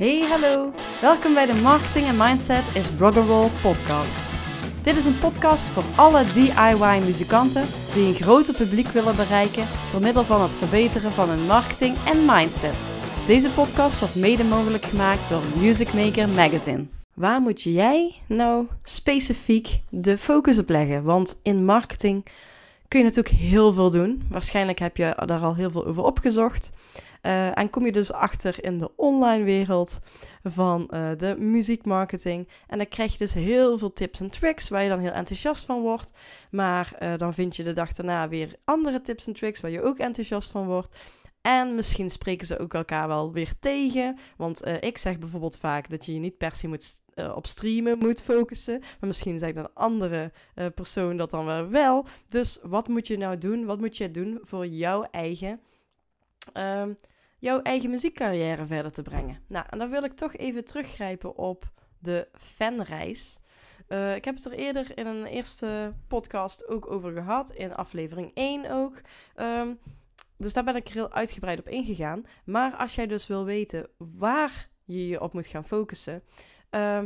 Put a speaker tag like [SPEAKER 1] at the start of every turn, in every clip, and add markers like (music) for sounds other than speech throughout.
[SPEAKER 1] Hey, hallo. Welkom bij de Marketing en Mindset is Rock'n'Roll podcast. Dit is een podcast voor alle DIY-muzikanten die een groter publiek willen bereiken door middel van het verbeteren van hun marketing en mindset. Deze podcast wordt mede mogelijk gemaakt door Music Maker Magazine. Waar moet jij nou specifiek de focus op leggen? Want in marketing kun je natuurlijk heel veel doen. Waarschijnlijk heb je daar al heel veel over opgezocht. Uh, en kom je dus achter in de online wereld van uh, de muziekmarketing. En dan krijg je dus heel veel tips en tricks waar je dan heel enthousiast van wordt. Maar uh, dan vind je de dag daarna weer andere tips en tricks waar je ook enthousiast van wordt. En misschien spreken ze ook elkaar wel weer tegen. Want ik zeg bijvoorbeeld vaak dat je je niet per se moet, op streamen moet focussen. Maar misschien zegt een andere uh, persoon dat dan wel. Dus wat moet je nou doen? Wat moet je doen voor jouw eigen, ehm, jouw eigen muziekcarrière verder te brengen? Nou, en dan wil ik toch even teruggrijpen op de fanreis. ik heb het er eerder in een eerste podcast ook over gehad. In aflevering 1 ook. Um, dus daar ben ik er heel uitgebreid op ingegaan. Maar als jij dus wil weten waar je je op moet gaan focussen, uh,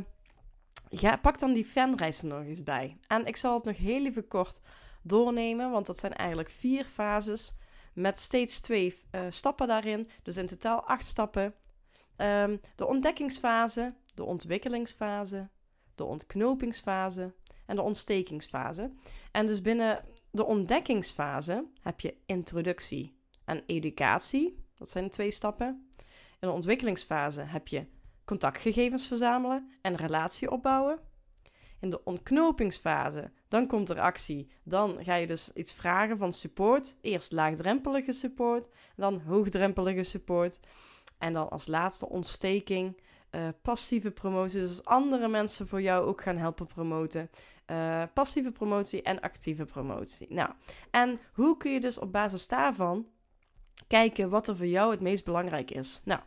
[SPEAKER 1] ja, pak dan die fanreis er nog eens bij. En ik zal het nog heel even kort doornemen, want dat zijn eigenlijk vier fases met steeds twee uh, stappen daarin. Dus in totaal acht stappen. Um, de ontdekkingsfase, de ontwikkelingsfase, de ontknopingsfase en de ontstekingsfase. En dus binnen de ontdekkingsfase heb je introductie, en educatie. Dat zijn de twee stappen. In de ontwikkelingsfase heb je contactgegevens verzamelen en relatie opbouwen. In de ontknopingsfase, dan komt er actie. Dan ga je dus iets vragen van support. Eerst laagdrempelige support, dan hoogdrempelige support. En dan als laatste ontsteking, uh, passieve promotie. Dus andere mensen voor jou ook gaan helpen promoten. Uh, passieve promotie en actieve promotie. Nou, en hoe kun je dus op basis daarvan kijken wat er voor jou het meest belangrijk is. Nou,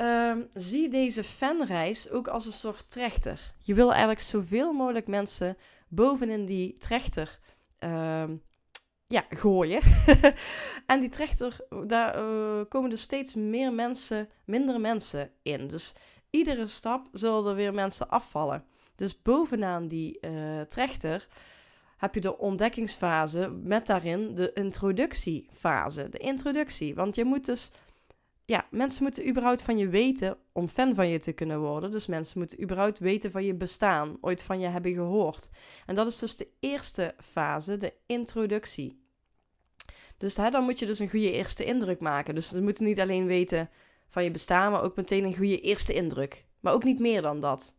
[SPEAKER 1] um, zie deze fanreis ook als een soort trechter. Je wil eigenlijk zoveel mogelijk mensen bovenin die trechter um, ja, gooien. (laughs) en die trechter, daar uh, komen dus steeds meer mensen, mindere mensen in. Dus iedere stap zullen er weer mensen afvallen. Dus bovenaan die uh, trechter heb je de ontdekkingsfase met daarin de introductiefase. De introductie. Want je moet dus. Ja, mensen moeten überhaupt van je weten om fan van je te kunnen worden. Dus mensen moeten überhaupt weten van je bestaan, ooit van je hebben gehoord. En dat is dus de eerste fase, de introductie. Dus hè, dan moet je dus een goede eerste indruk maken. Dus ze moeten niet alleen weten van je bestaan, maar ook meteen een goede eerste indruk. Maar ook niet meer dan dat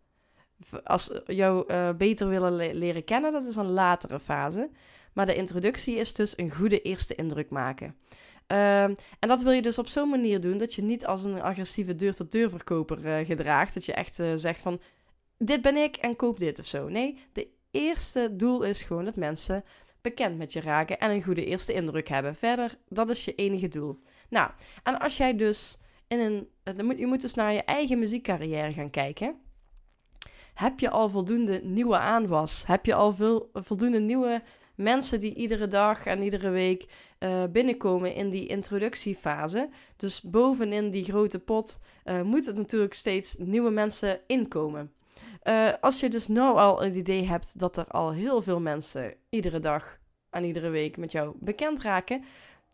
[SPEAKER 1] als jou uh, beter willen leren kennen, dat is een latere fase. Maar de introductie is dus een goede eerste indruk maken. Uh, en dat wil je dus op zo'n manier doen dat je niet als een agressieve deur-tot-deur verkoper uh, gedraagt. Dat je echt uh, zegt van, dit ben ik en koop dit of zo. Nee, de eerste doel is gewoon dat mensen bekend met je raken en een goede eerste indruk hebben. Verder, dat is je enige doel. Nou, en als jij dus in een, je moet dus naar je eigen muziekcarrière gaan kijken. Heb je al voldoende nieuwe aanwas? Heb je al veel, voldoende nieuwe mensen die iedere dag en iedere week uh, binnenkomen in die introductiefase? Dus bovenin die grote pot uh, moeten natuurlijk steeds nieuwe mensen inkomen. Uh, als je dus nou al het idee hebt dat er al heel veel mensen iedere dag en iedere week met jou bekend raken,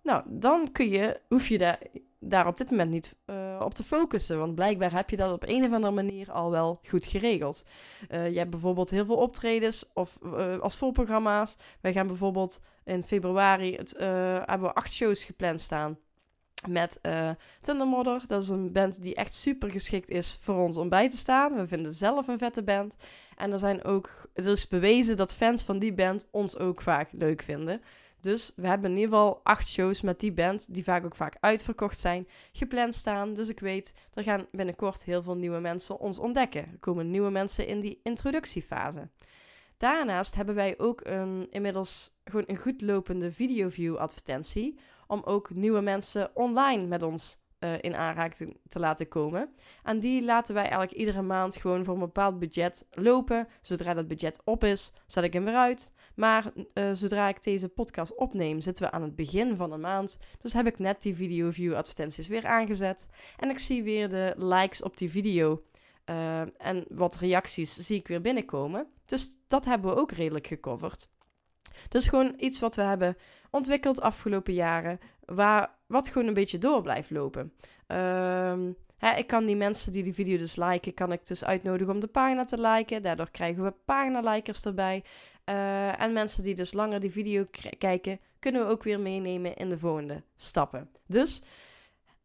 [SPEAKER 1] nou, dan kun je, hoef je daar daar op dit moment niet uh, op te focussen. Want blijkbaar heb je dat op een of andere manier al wel goed geregeld. Uh, je hebt bijvoorbeeld heel veel optredens of uh, als volprogramma's. Wij gaan bijvoorbeeld in februari het, hebben we acht shows gepland staan. Met Thundermodder. Dat is een band die echt super geschikt is voor ons om bij te staan. We vinden zelf een vette band. En er zijn ook, er is bewezen dat fans van die band ons ook vaak leuk vinden. Dus we hebben in ieder geval acht shows met die band, die vaak ook vaak uitverkocht zijn, gepland staan. Dus ik weet, er gaan binnenkort heel veel nieuwe mensen ons ontdekken. Er komen nieuwe mensen in die introductiefase. Daarnaast hebben wij ook een, inmiddels gewoon een goed lopende videoview advertentie. Om ook nieuwe mensen online met ons uh, in aanraking te laten komen. En die laten wij eigenlijk iedere maand gewoon voor een bepaald budget lopen. Zodra dat budget op is, zet ik hem weer uit. Maar uh, zodra ik deze podcast opneem, zitten we aan het begin van de maand. Dus heb ik net die video view advertenties weer aangezet. En ik zie weer de likes op die video. Uh, en wat reacties zie ik weer binnenkomen. Dus dat hebben we ook redelijk gecoverd. Dus gewoon iets wat we hebben ontwikkeld afgelopen jaren, waar, wat gewoon een beetje door blijft lopen. Um, hè, ik kan die mensen die die video dus liken, kan ik dus uitnodigen om de pagina te liken. Daardoor krijgen we pagina-likers erbij. Uh, en mensen die dus langer die video kijken, kunnen we ook weer meenemen in de volgende stappen. Dus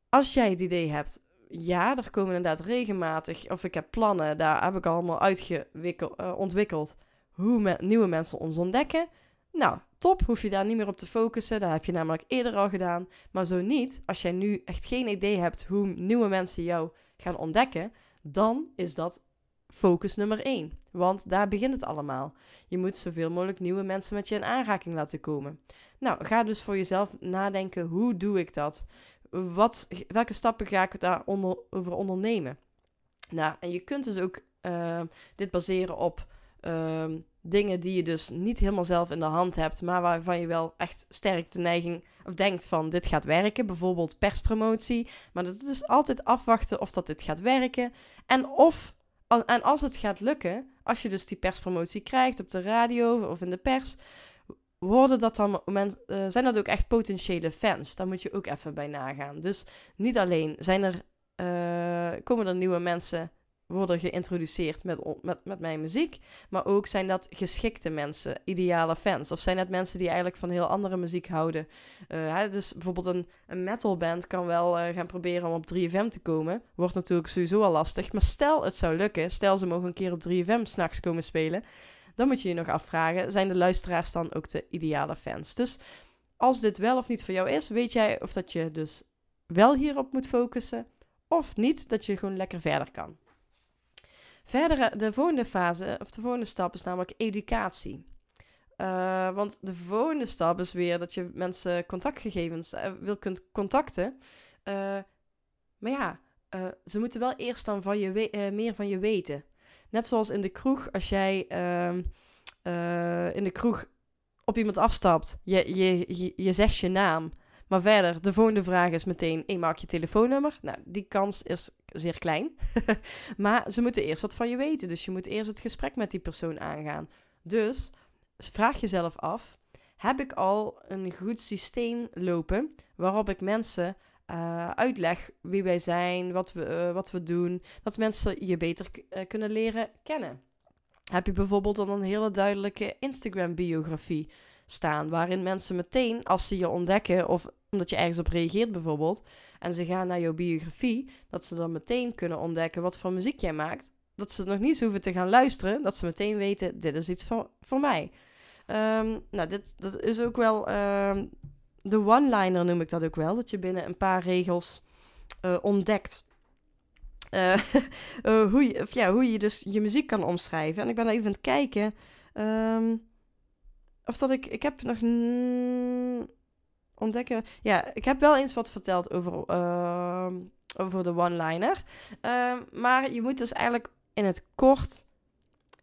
[SPEAKER 1] als jij het idee hebt, ja, er komen inderdaad regelmatig, of ik heb plannen, daar heb ik allemaal uitgewikkeld, uh, ontwikkeld, hoe nieuwe mensen ons ontdekken. Nou, top, hoef je daar niet meer op te focussen. Dat heb je namelijk eerder al gedaan. Maar zo niet, als jij nu echt geen idee hebt hoe nieuwe mensen jou gaan ontdekken, dan is dat focus nummer 1. Want daar begint het allemaal. Je moet zoveel mogelijk nieuwe mensen met je in aanraking laten komen. Nou, ga dus voor jezelf nadenken: hoe doe ik dat? Wat, welke stappen ga ik daar onder, ondernemen? Nou, en je kunt dus ook uh, dit baseren op uh, dingen die je dus niet helemaal zelf in de hand hebt, maar waarvan je wel echt sterk de neiging of denkt van dit gaat werken. Bijvoorbeeld perspromotie. Maar dat is altijd afwachten of dat dit gaat werken. En of en als het gaat lukken, als je dus die perspromotie krijgt op de radio of in de pers, worden dat dan moment, uh, zijn dat ook echt potentiële fans? Daar moet je ook even bij nagaan. Dus niet alleen zijn er, uh, komen er nieuwe mensen worden geïntroduceerd met, met, met mijn muziek. Maar ook zijn dat geschikte mensen, ideale fans. Of zijn dat mensen die eigenlijk van heel andere muziek houden. Hè, dus bijvoorbeeld een, een metalband kan wel uh, gaan proberen om op 3FM te komen. Wordt natuurlijk sowieso al lastig. Maar stel het zou lukken, stel ze mogen een keer op 3FM s'nachts komen spelen. Dan moet je je nog afvragen, zijn de luisteraars dan ook de ideale fans? Dus als dit wel of niet voor jou is, weet jij of dat je dus wel hierop moet focussen of niet, dat je gewoon lekker verder kan. Verder, de volgende fase, of de volgende stap is namelijk educatie. Uh, want de volgende stap is weer dat je mensen contactgegevens uh, wil kunt contacten. Maar ja, ze moeten wel eerst dan van je meer van je weten. Net zoals in de kroeg, als jij ehm, in de kroeg op iemand afstapt, je, je, je, je zegt je naam. Maar verder, de volgende vraag is meteen: hey, maak je telefoonnummer? Nou, die kans is zeer klein. (laughs) maar ze moeten eerst wat van je weten. Dus je moet eerst het gesprek met die persoon aangaan. Dus vraag jezelf af: heb ik al een goed systeem lopen waarop ik mensen uh, uitleg wie wij zijn, wat we, uh, wat we doen, dat mensen je beter uh, kunnen leren kennen? Heb je bijvoorbeeld dan een hele duidelijke Instagram-biografie staan, waarin mensen meteen, als ze je ontdekken of omdat je ergens op reageert bijvoorbeeld, en ze gaan naar jouw biografie, dat ze dan meteen kunnen ontdekken wat voor muziek jij maakt. Dat ze nog niet hoeven te gaan luisteren, dat ze meteen weten, dit is iets voor, voor mij. Um, nou, dit dat is ook wel, um, de one-liner noem ik dat ook wel, dat je binnen een paar regels uh, ontdekt uh, uh, (laughs) hoe, je, ja, hoe je dus je muziek kan omschrijven. En ik ben even aan het kijken. Um, of dat ik. Ik heb nog ontdekken. Ja, ik heb wel eens wat verteld over, uh, over de one-liner. Uh, maar je moet dus eigenlijk in het kort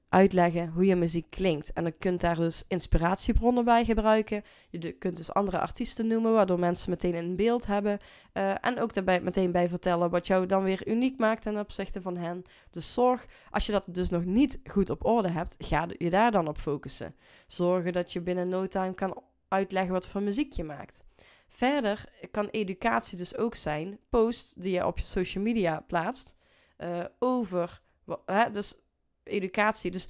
[SPEAKER 1] uitleggen hoe je muziek klinkt. En je kunt daar dus inspiratiebronnen bij gebruiken. Je kunt dus andere artiesten noemen, waardoor mensen meteen een beeld hebben. Uh, en ook daarbij meteen bij vertellen wat jou dan weer uniek maakt ten opzichte van hen. Dus zorg, als je dat dus nog niet goed op orde hebt, ga je daar dan op focussen. Zorgen dat je binnen no time kan uitleggen wat voor muziek je maakt. Verder kan educatie dus ook zijn posts die je op je social media plaatst uh, over, hè, dus educatie. Dus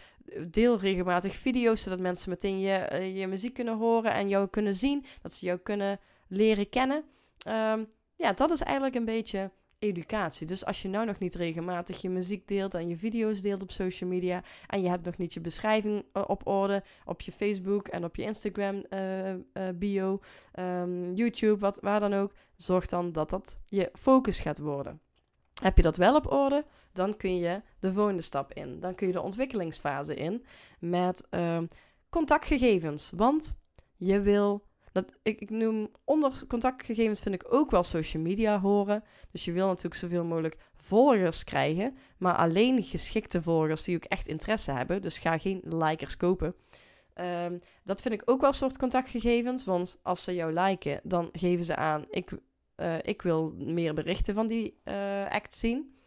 [SPEAKER 1] deel regelmatig video's zodat mensen meteen je, uh, je muziek kunnen horen en jou kunnen zien, dat ze jou kunnen leren kennen. Um, ja, dat is eigenlijk een beetje educatie. Dus als je nou nog niet regelmatig je muziek deelt en je video's deelt op social media en je hebt nog niet je beschrijving uh, op orde op je Facebook en op je Instagram bio, um, YouTube, wat, waar dan ook, zorg dan dat dat je focus gaat worden. Heb je dat wel op orde, dan kun je de volgende stap in. Dan kun je de ontwikkelingsfase in met ehm, contactgegevens. Want je wil dat, ik, ik noem onder contactgegevens vind ik ook wel social media horen. Dus je wil natuurlijk zoveel mogelijk volgers krijgen. Maar alleen geschikte volgers die ook echt interesse hebben. Dus ga geen likers kopen. Ehm, dat vind ik ook wel een soort contactgegevens. Want als ze jou liken, dan geven ze aan: ik, uh, ik wil meer berichten van die uh, act zien.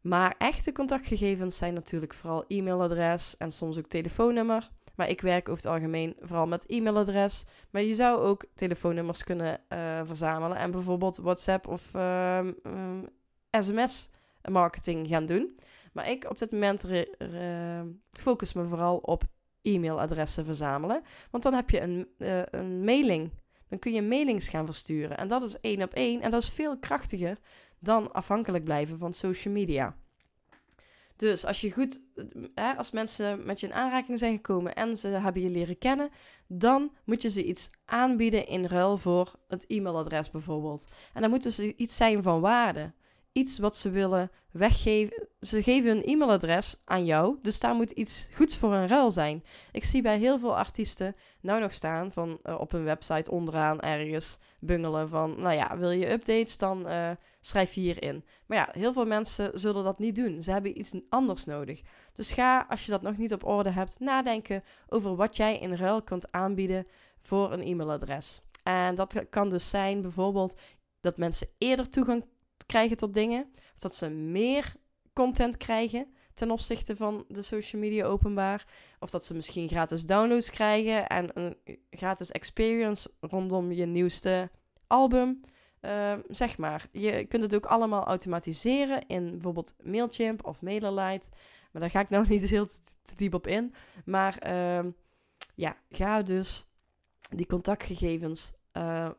[SPEAKER 1] Maar echte contactgegevens zijn natuurlijk vooral e-mailadres en soms ook telefoonnummer. Maar ik werk over het algemeen vooral met e-mailadres. Maar je zou ook telefoonnummers kunnen uh, verzamelen en bijvoorbeeld WhatsApp of uh, uh, sms marketing gaan doen. Maar ik op dit moment focus me vooral op e-mailadressen verzamelen. Want dan heb je een, een mailing. Dan kun je mailings gaan versturen. En dat is één op één. En dat is veel krachtiger dan afhankelijk blijven van social media. Dus als je goed, hè, als mensen met je in aanraking zijn gekomen en ze hebben je leren kennen, dan moet je ze iets aanbieden in ruil voor het e-mailadres bijvoorbeeld. En dan moet dus iets zijn van waarde iets wat ze willen weggeven. Ze geven een e-mailadres aan jou, dus daar moet iets goeds voor een ruil zijn. Ik zie bij heel veel artiesten nou nog staan van uh, op een website onderaan ergens bungelen van, nou ja, wil je updates, dan uh, schrijf je hierin. Maar ja, heel veel mensen zullen dat niet doen. Ze hebben iets anders nodig. Dus ga, als je dat nog niet op orde hebt, nadenken over wat jij in ruil kunt aanbieden voor een e-mailadres. En dat kan dus zijn bijvoorbeeld dat mensen eerder toegang krijgen tot dingen. Of dat ze meer content krijgen ten opzichte van de social media openbaar. Of dat ze misschien gratis downloads krijgen en een gratis experience rondom je nieuwste album. Uh, zeg maar, je kunt het ook allemaal automatiseren in bijvoorbeeld Mailchimp of MailerLite. Maar daar ga ik nou (laughs) niet heel te diep op in. Maar uh, ja, ga dus die contactgegevens uh,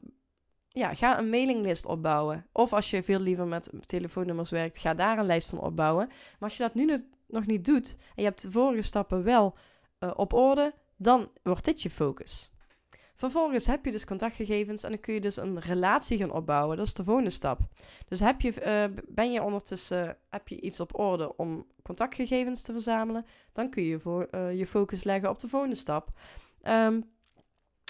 [SPEAKER 1] ja, ga een mailinglist opbouwen. Of als je veel liever met telefoonnummers werkt, ga daar een lijst van opbouwen. Maar als je dat nu nog niet doet en je hebt de vorige stappen wel uh, op orde, dan wordt dit je focus. Vervolgens heb je dus contactgegevens en dan kun je dus een relatie gaan opbouwen. Dat is de volgende stap. Dus heb je, uh, ben je ondertussen heb je iets op orde om contactgegevens te verzamelen, dan kun je uh, je focus leggen op de volgende stap. Um,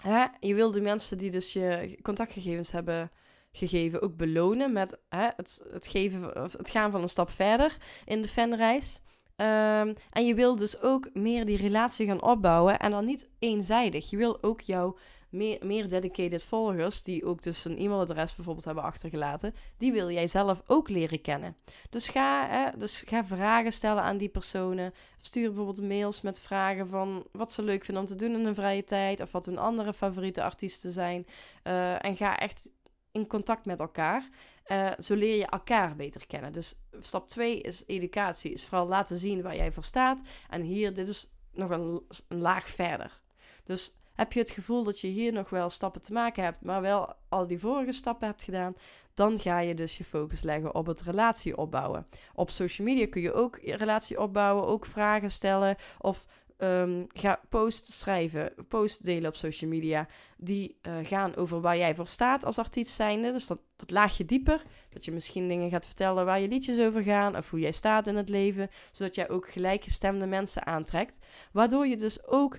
[SPEAKER 1] hè, je wil de mensen die dus je contactgegevens hebben gegeven ook belonen met hè, het, het, geven, of het gaan van een stap verder in de fanreis. Um, en je wil dus ook meer die relatie gaan opbouwen en dan niet eenzijdig. Je wil ook jouw meer, dedicated volgers, die ook dus een e-mailadres bijvoorbeeld hebben achtergelaten, die wil jij zelf ook leren kennen. Dus ga, hè, dus ga vragen stellen aan die personen. Stuur bijvoorbeeld mails met vragen van wat ze leuk vinden om te doen in hun vrije tijd, of wat hun andere favoriete artiesten zijn. Uh, en ga echt in contact met elkaar. Uh, zo leer je elkaar beter kennen. Dus stap 2 is educatie. Is vooral laten zien waar jij voor staat. En hier, dit is nog een laag verder. Dus heb je het gevoel dat je hier nog wel stappen te maken hebt, maar wel al die vorige stappen hebt gedaan, dan ga je dus je focus leggen op het relatie opbouwen. Op social media kun je ook relatie opbouwen, ook vragen stellen of um, ga posts schrijven, posts delen op social media die uh, gaan over waar jij voor staat als artiest zijnde. Dus dat, dat laagje dieper, dat je misschien dingen gaat vertellen waar je liedjes over gaan of hoe jij staat in het leven, zodat jij ook gelijkgestemde mensen aantrekt, waardoor je dus ook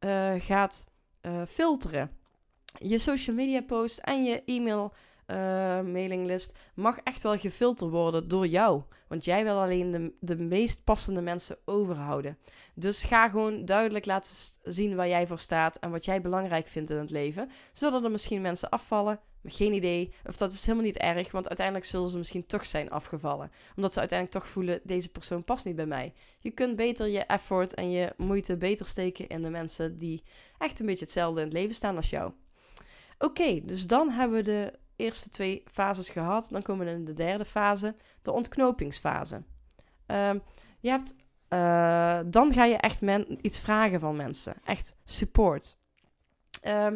[SPEAKER 1] uh, gaat uh, filteren. Je social media post en je e-mail uh, mailinglist mag echt wel gefilterd worden door jou. Want jij wil alleen de, de meest passende mensen overhouden. Dus ga gewoon duidelijk laten zien waar jij voor staat en wat jij belangrijk vindt in het leven. Zodat er misschien mensen afvallen. Geen idee. Of dat is helemaal niet erg, want uiteindelijk zullen ze misschien toch zijn afgevallen. Omdat ze uiteindelijk toch voelen, deze persoon past niet bij mij. Je kunt beter je effort en je moeite beter steken in de mensen die echt een beetje hetzelfde in het leven staan als jou. Oké, dus dan hebben we de eerste twee fases gehad. Dan komen we in de derde fase, de ontknopingsfase. Uh, je hebt, uh, dan ga je echt iets vragen van mensen. Echt support. Uh,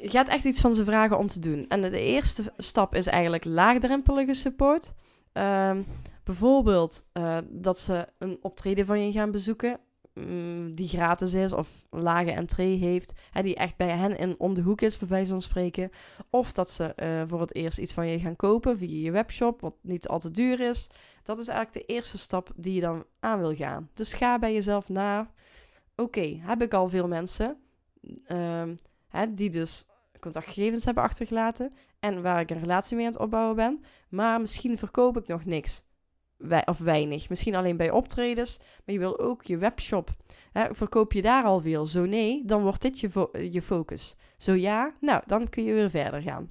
[SPEAKER 1] je gaat echt iets van ze vragen om te doen. En de, eerste stap is eigenlijk laagdrempelige support. Ehm, bijvoorbeeld uh, dat ze een optreden van je gaan bezoeken. Mm, die gratis is of lage entree heeft, hè, die echt bij hen in, om de hoek is, bij wijze van spreken. Of dat ze uh, voor het eerst iets van je gaan kopen via je webshop, wat niet al te duur is. Dat is eigenlijk de eerste stap die je dan aan wil gaan. Dus ga bij jezelf na. Oké, heb ik al veel mensen uh, hè, die dus contactgegevens hebben achtergelaten en waar ik een relatie mee aan het opbouwen ben. Maar misschien verkoop ik nog niks. Of weinig. Misschien alleen bij optredens. Maar je wil ook je webshop. Hè, verkoop je daar al veel? Zo nee, dan wordt dit je, je focus. Zo ja, nou, dan kun je weer verder gaan.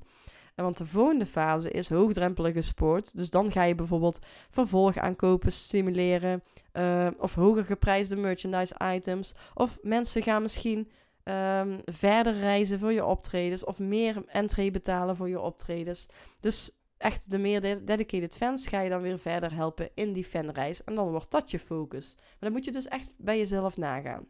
[SPEAKER 1] En want de volgende fase is hoogdrempelige sport. Dus dan ga je bijvoorbeeld vervolgaankopen stimuleren. Uh, of hoger geprijsde merchandise items. Of mensen gaan misschien um, verder reizen voor je optredens. Of meer entree betalen voor je optredens. Dus echt de meer dedicated fans ga je dan weer verder helpen in die fanreis. En dan wordt dat je focus. Maar dan moet je dus echt bij jezelf nagaan.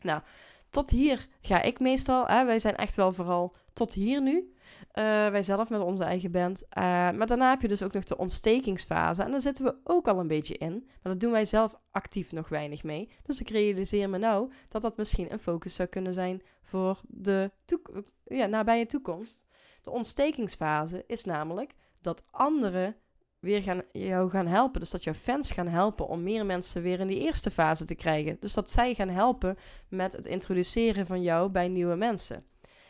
[SPEAKER 1] Nou, tot hier ga ik meestal. Hè, wij zijn echt wel vooral tot hier nu. Uh, wij zelf met onze eigen band. Uh, maar daarna heb je dus ook nog de ontstekingsfase. En daar zitten we ook al een beetje in. Maar dat doen wij zelf actief nog weinig mee. Dus ik realiseer me nou dat dat misschien een focus zou kunnen zijn voor de ja, nabije toekomst. De ontstekingsfase is namelijk dat anderen weer gaan, jou gaan helpen. Dus dat jouw fans gaan helpen om meer mensen weer in die eerste fase te krijgen. Dus dat zij gaan helpen met het introduceren van jou bij nieuwe mensen.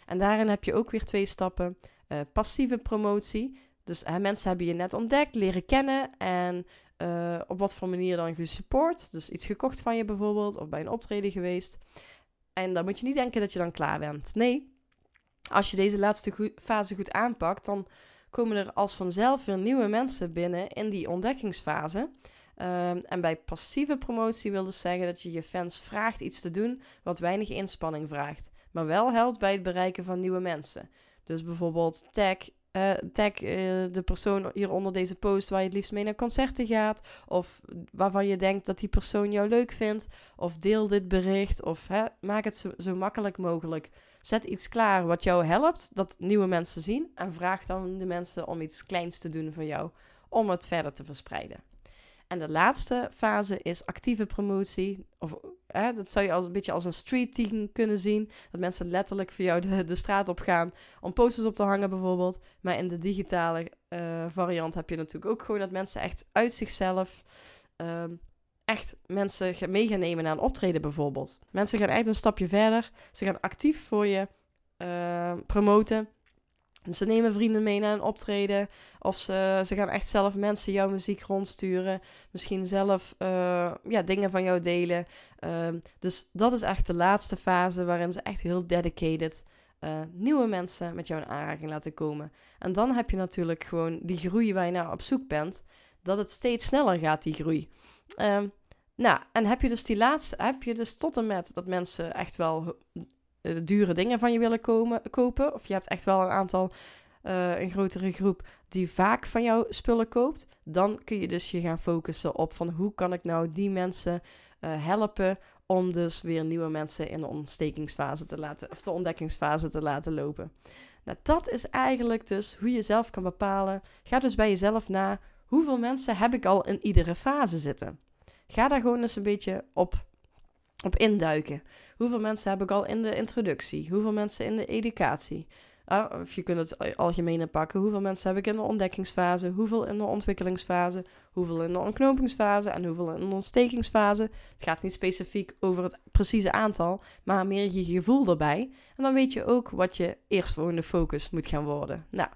[SPEAKER 1] En daarin heb je ook weer twee stappen. Uh, passieve promotie. Dus hè, mensen hebben je net ontdekt, leren kennen en uh, op wat voor manier dan gesupport. Dus iets gekocht van je bijvoorbeeld, of bij een optreden geweest. En dan moet je niet denken dat je dan klaar bent. Nee, als je deze laatste fase goed aanpakt, dan komen er als vanzelf weer nieuwe mensen binnen in die ontdekkingsfase. Um, en bij passieve promotie wil dus zeggen dat je je fans vraagt iets te doen wat weinig inspanning vraagt, maar wel helpt bij het bereiken van nieuwe mensen. Dus bijvoorbeeld tag, uh, tag uh, de persoon hier onder deze post waar je het liefst mee naar concerten gaat, of waarvan je denkt dat die persoon jou leuk vindt, of deel dit bericht, of hè, maak het zo, zo makkelijk mogelijk. Zet iets klaar wat jou helpt, dat nieuwe mensen zien, en vraag dan de mensen om iets kleins te doen voor jou, om het verder te verspreiden. En de laatste fase is actieve promotie. Of, hè, dat zou je als, een beetje als een street team kunnen zien. Dat mensen letterlijk voor jou de, de straat op gaan om posters op te hangen bijvoorbeeld. Maar in de digitale uh, variant heb je natuurlijk ook gewoon dat mensen echt uit zichzelf... Uh, echt mensen mee gaan nemen naar een optreden bijvoorbeeld. Mensen gaan echt een stapje verder. Ze gaan actief voor je uh, promoten. Ze nemen vrienden mee naar een optreden. Of ze, ze gaan echt zelf mensen jouw muziek rondsturen. Misschien zelf uh, ja, dingen van jou delen. Uh, dus dat is echt de laatste fase waarin ze echt heel dedicated uh, nieuwe mensen met jou in aanraking laten komen. En dan heb je natuurlijk gewoon die groei waar je naar op zoek bent. Dat het steeds sneller gaat, die groei. Um, nou, en heb je dus die laatste, heb je dus tot en met dat mensen echt wel dure dingen van je willen komen, kopen. Of je hebt echt wel een aantal, uh, een grotere groep die vaak van jou spullen koopt. Dan kun je dus je gaan focussen op van hoe kan ik nou die mensen uh, helpen om dus weer nieuwe mensen in de ontstekingsfase te laten, of de ontdekkingsfase te laten lopen. Nou, dat is eigenlijk dus hoe je zelf kan bepalen. Ga dus bij jezelf na, hoeveel mensen heb ik al in iedere fase zitten? Ga daar gewoon eens een beetje op op induiken. Hoeveel mensen heb ik al in de introductie? Hoeveel mensen in de educatie? Uh, of je kunt het algemene pakken. Hoeveel mensen heb ik in de ontdekkingsfase? Hoeveel in de ontwikkelingsfase? Hoeveel in de ontknopingsfase? En hoeveel in de ontstekingsfase? Het gaat niet specifiek over het precieze aantal, maar meer je gevoel erbij. En dan weet je ook wat je eerstvolgende focus moet gaan worden. Nou,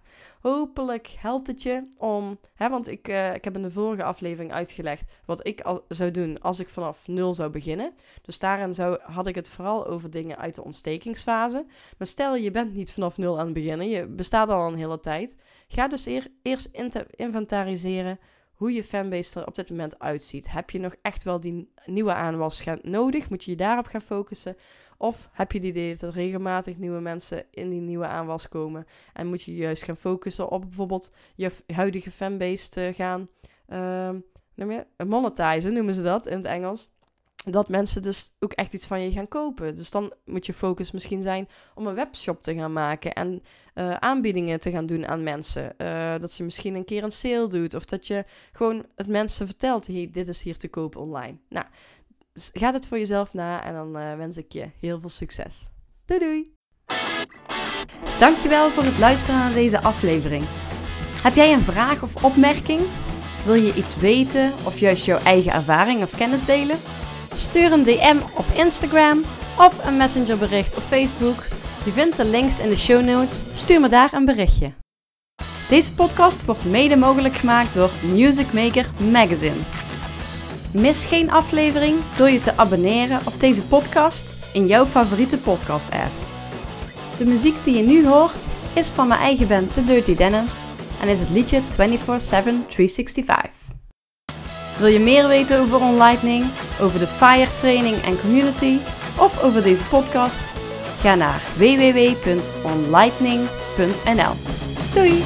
[SPEAKER 1] hopelijk helpt het je om. Hè, want ik, uh, ik heb in de vorige aflevering uitgelegd wat ik zou doen als ik vanaf nul zou beginnen. Dus daarin zou, had ik het vooral over dingen uit de ontstekingsfase. Maar stel je bent niet vanaf nul aan het beginnen, je bestaat al een hele tijd. Ga dus eer, eerst inventariseren hoe je fanbase er op dit moment uitziet. Heb je nog echt wel die nieuwe aanwas nodig? Moet je je daarop gaan focussen? Of heb je het idee dat er regelmatig nieuwe mensen in die nieuwe aanwas komen? En moet je juist gaan focussen op bijvoorbeeld je huidige fanbase te gaan uh, monetizen, noemen ze dat in het Engels dat mensen dus ook echt iets van je gaan kopen. Dus dan moet je focus misschien zijn om een webshop te gaan maken en uh, aanbiedingen te gaan doen aan mensen. Uh, dat je misschien een keer een sale doet of dat je gewoon het mensen vertelt: dit is hier te kopen online. Nou, ga het voor jezelf na en dan uh, wens ik je heel veel succes. Doei doei! Dankjewel voor het luisteren naar deze aflevering. Heb jij een vraag of opmerking? Wil je iets weten of juist jouw eigen ervaring of kennis delen? Stuur een DM op Instagram of een messengerbericht op Facebook Je vindt de links in de show notes, stuur me daar een berichtje. Deze podcast wordt mede mogelijk gemaakt door Music Maker Magazine. Mis geen aflevering door je te abonneren op deze podcast in jouw favoriete podcast-app. De muziek die je nu hoort is van mijn eigen band The Dirty Denims en is het liedje 24-7 365. Wil je meer weten over OnLightning, over de FIRE training en community of over deze podcast? Ga naar www.onlightning.nl. Doei!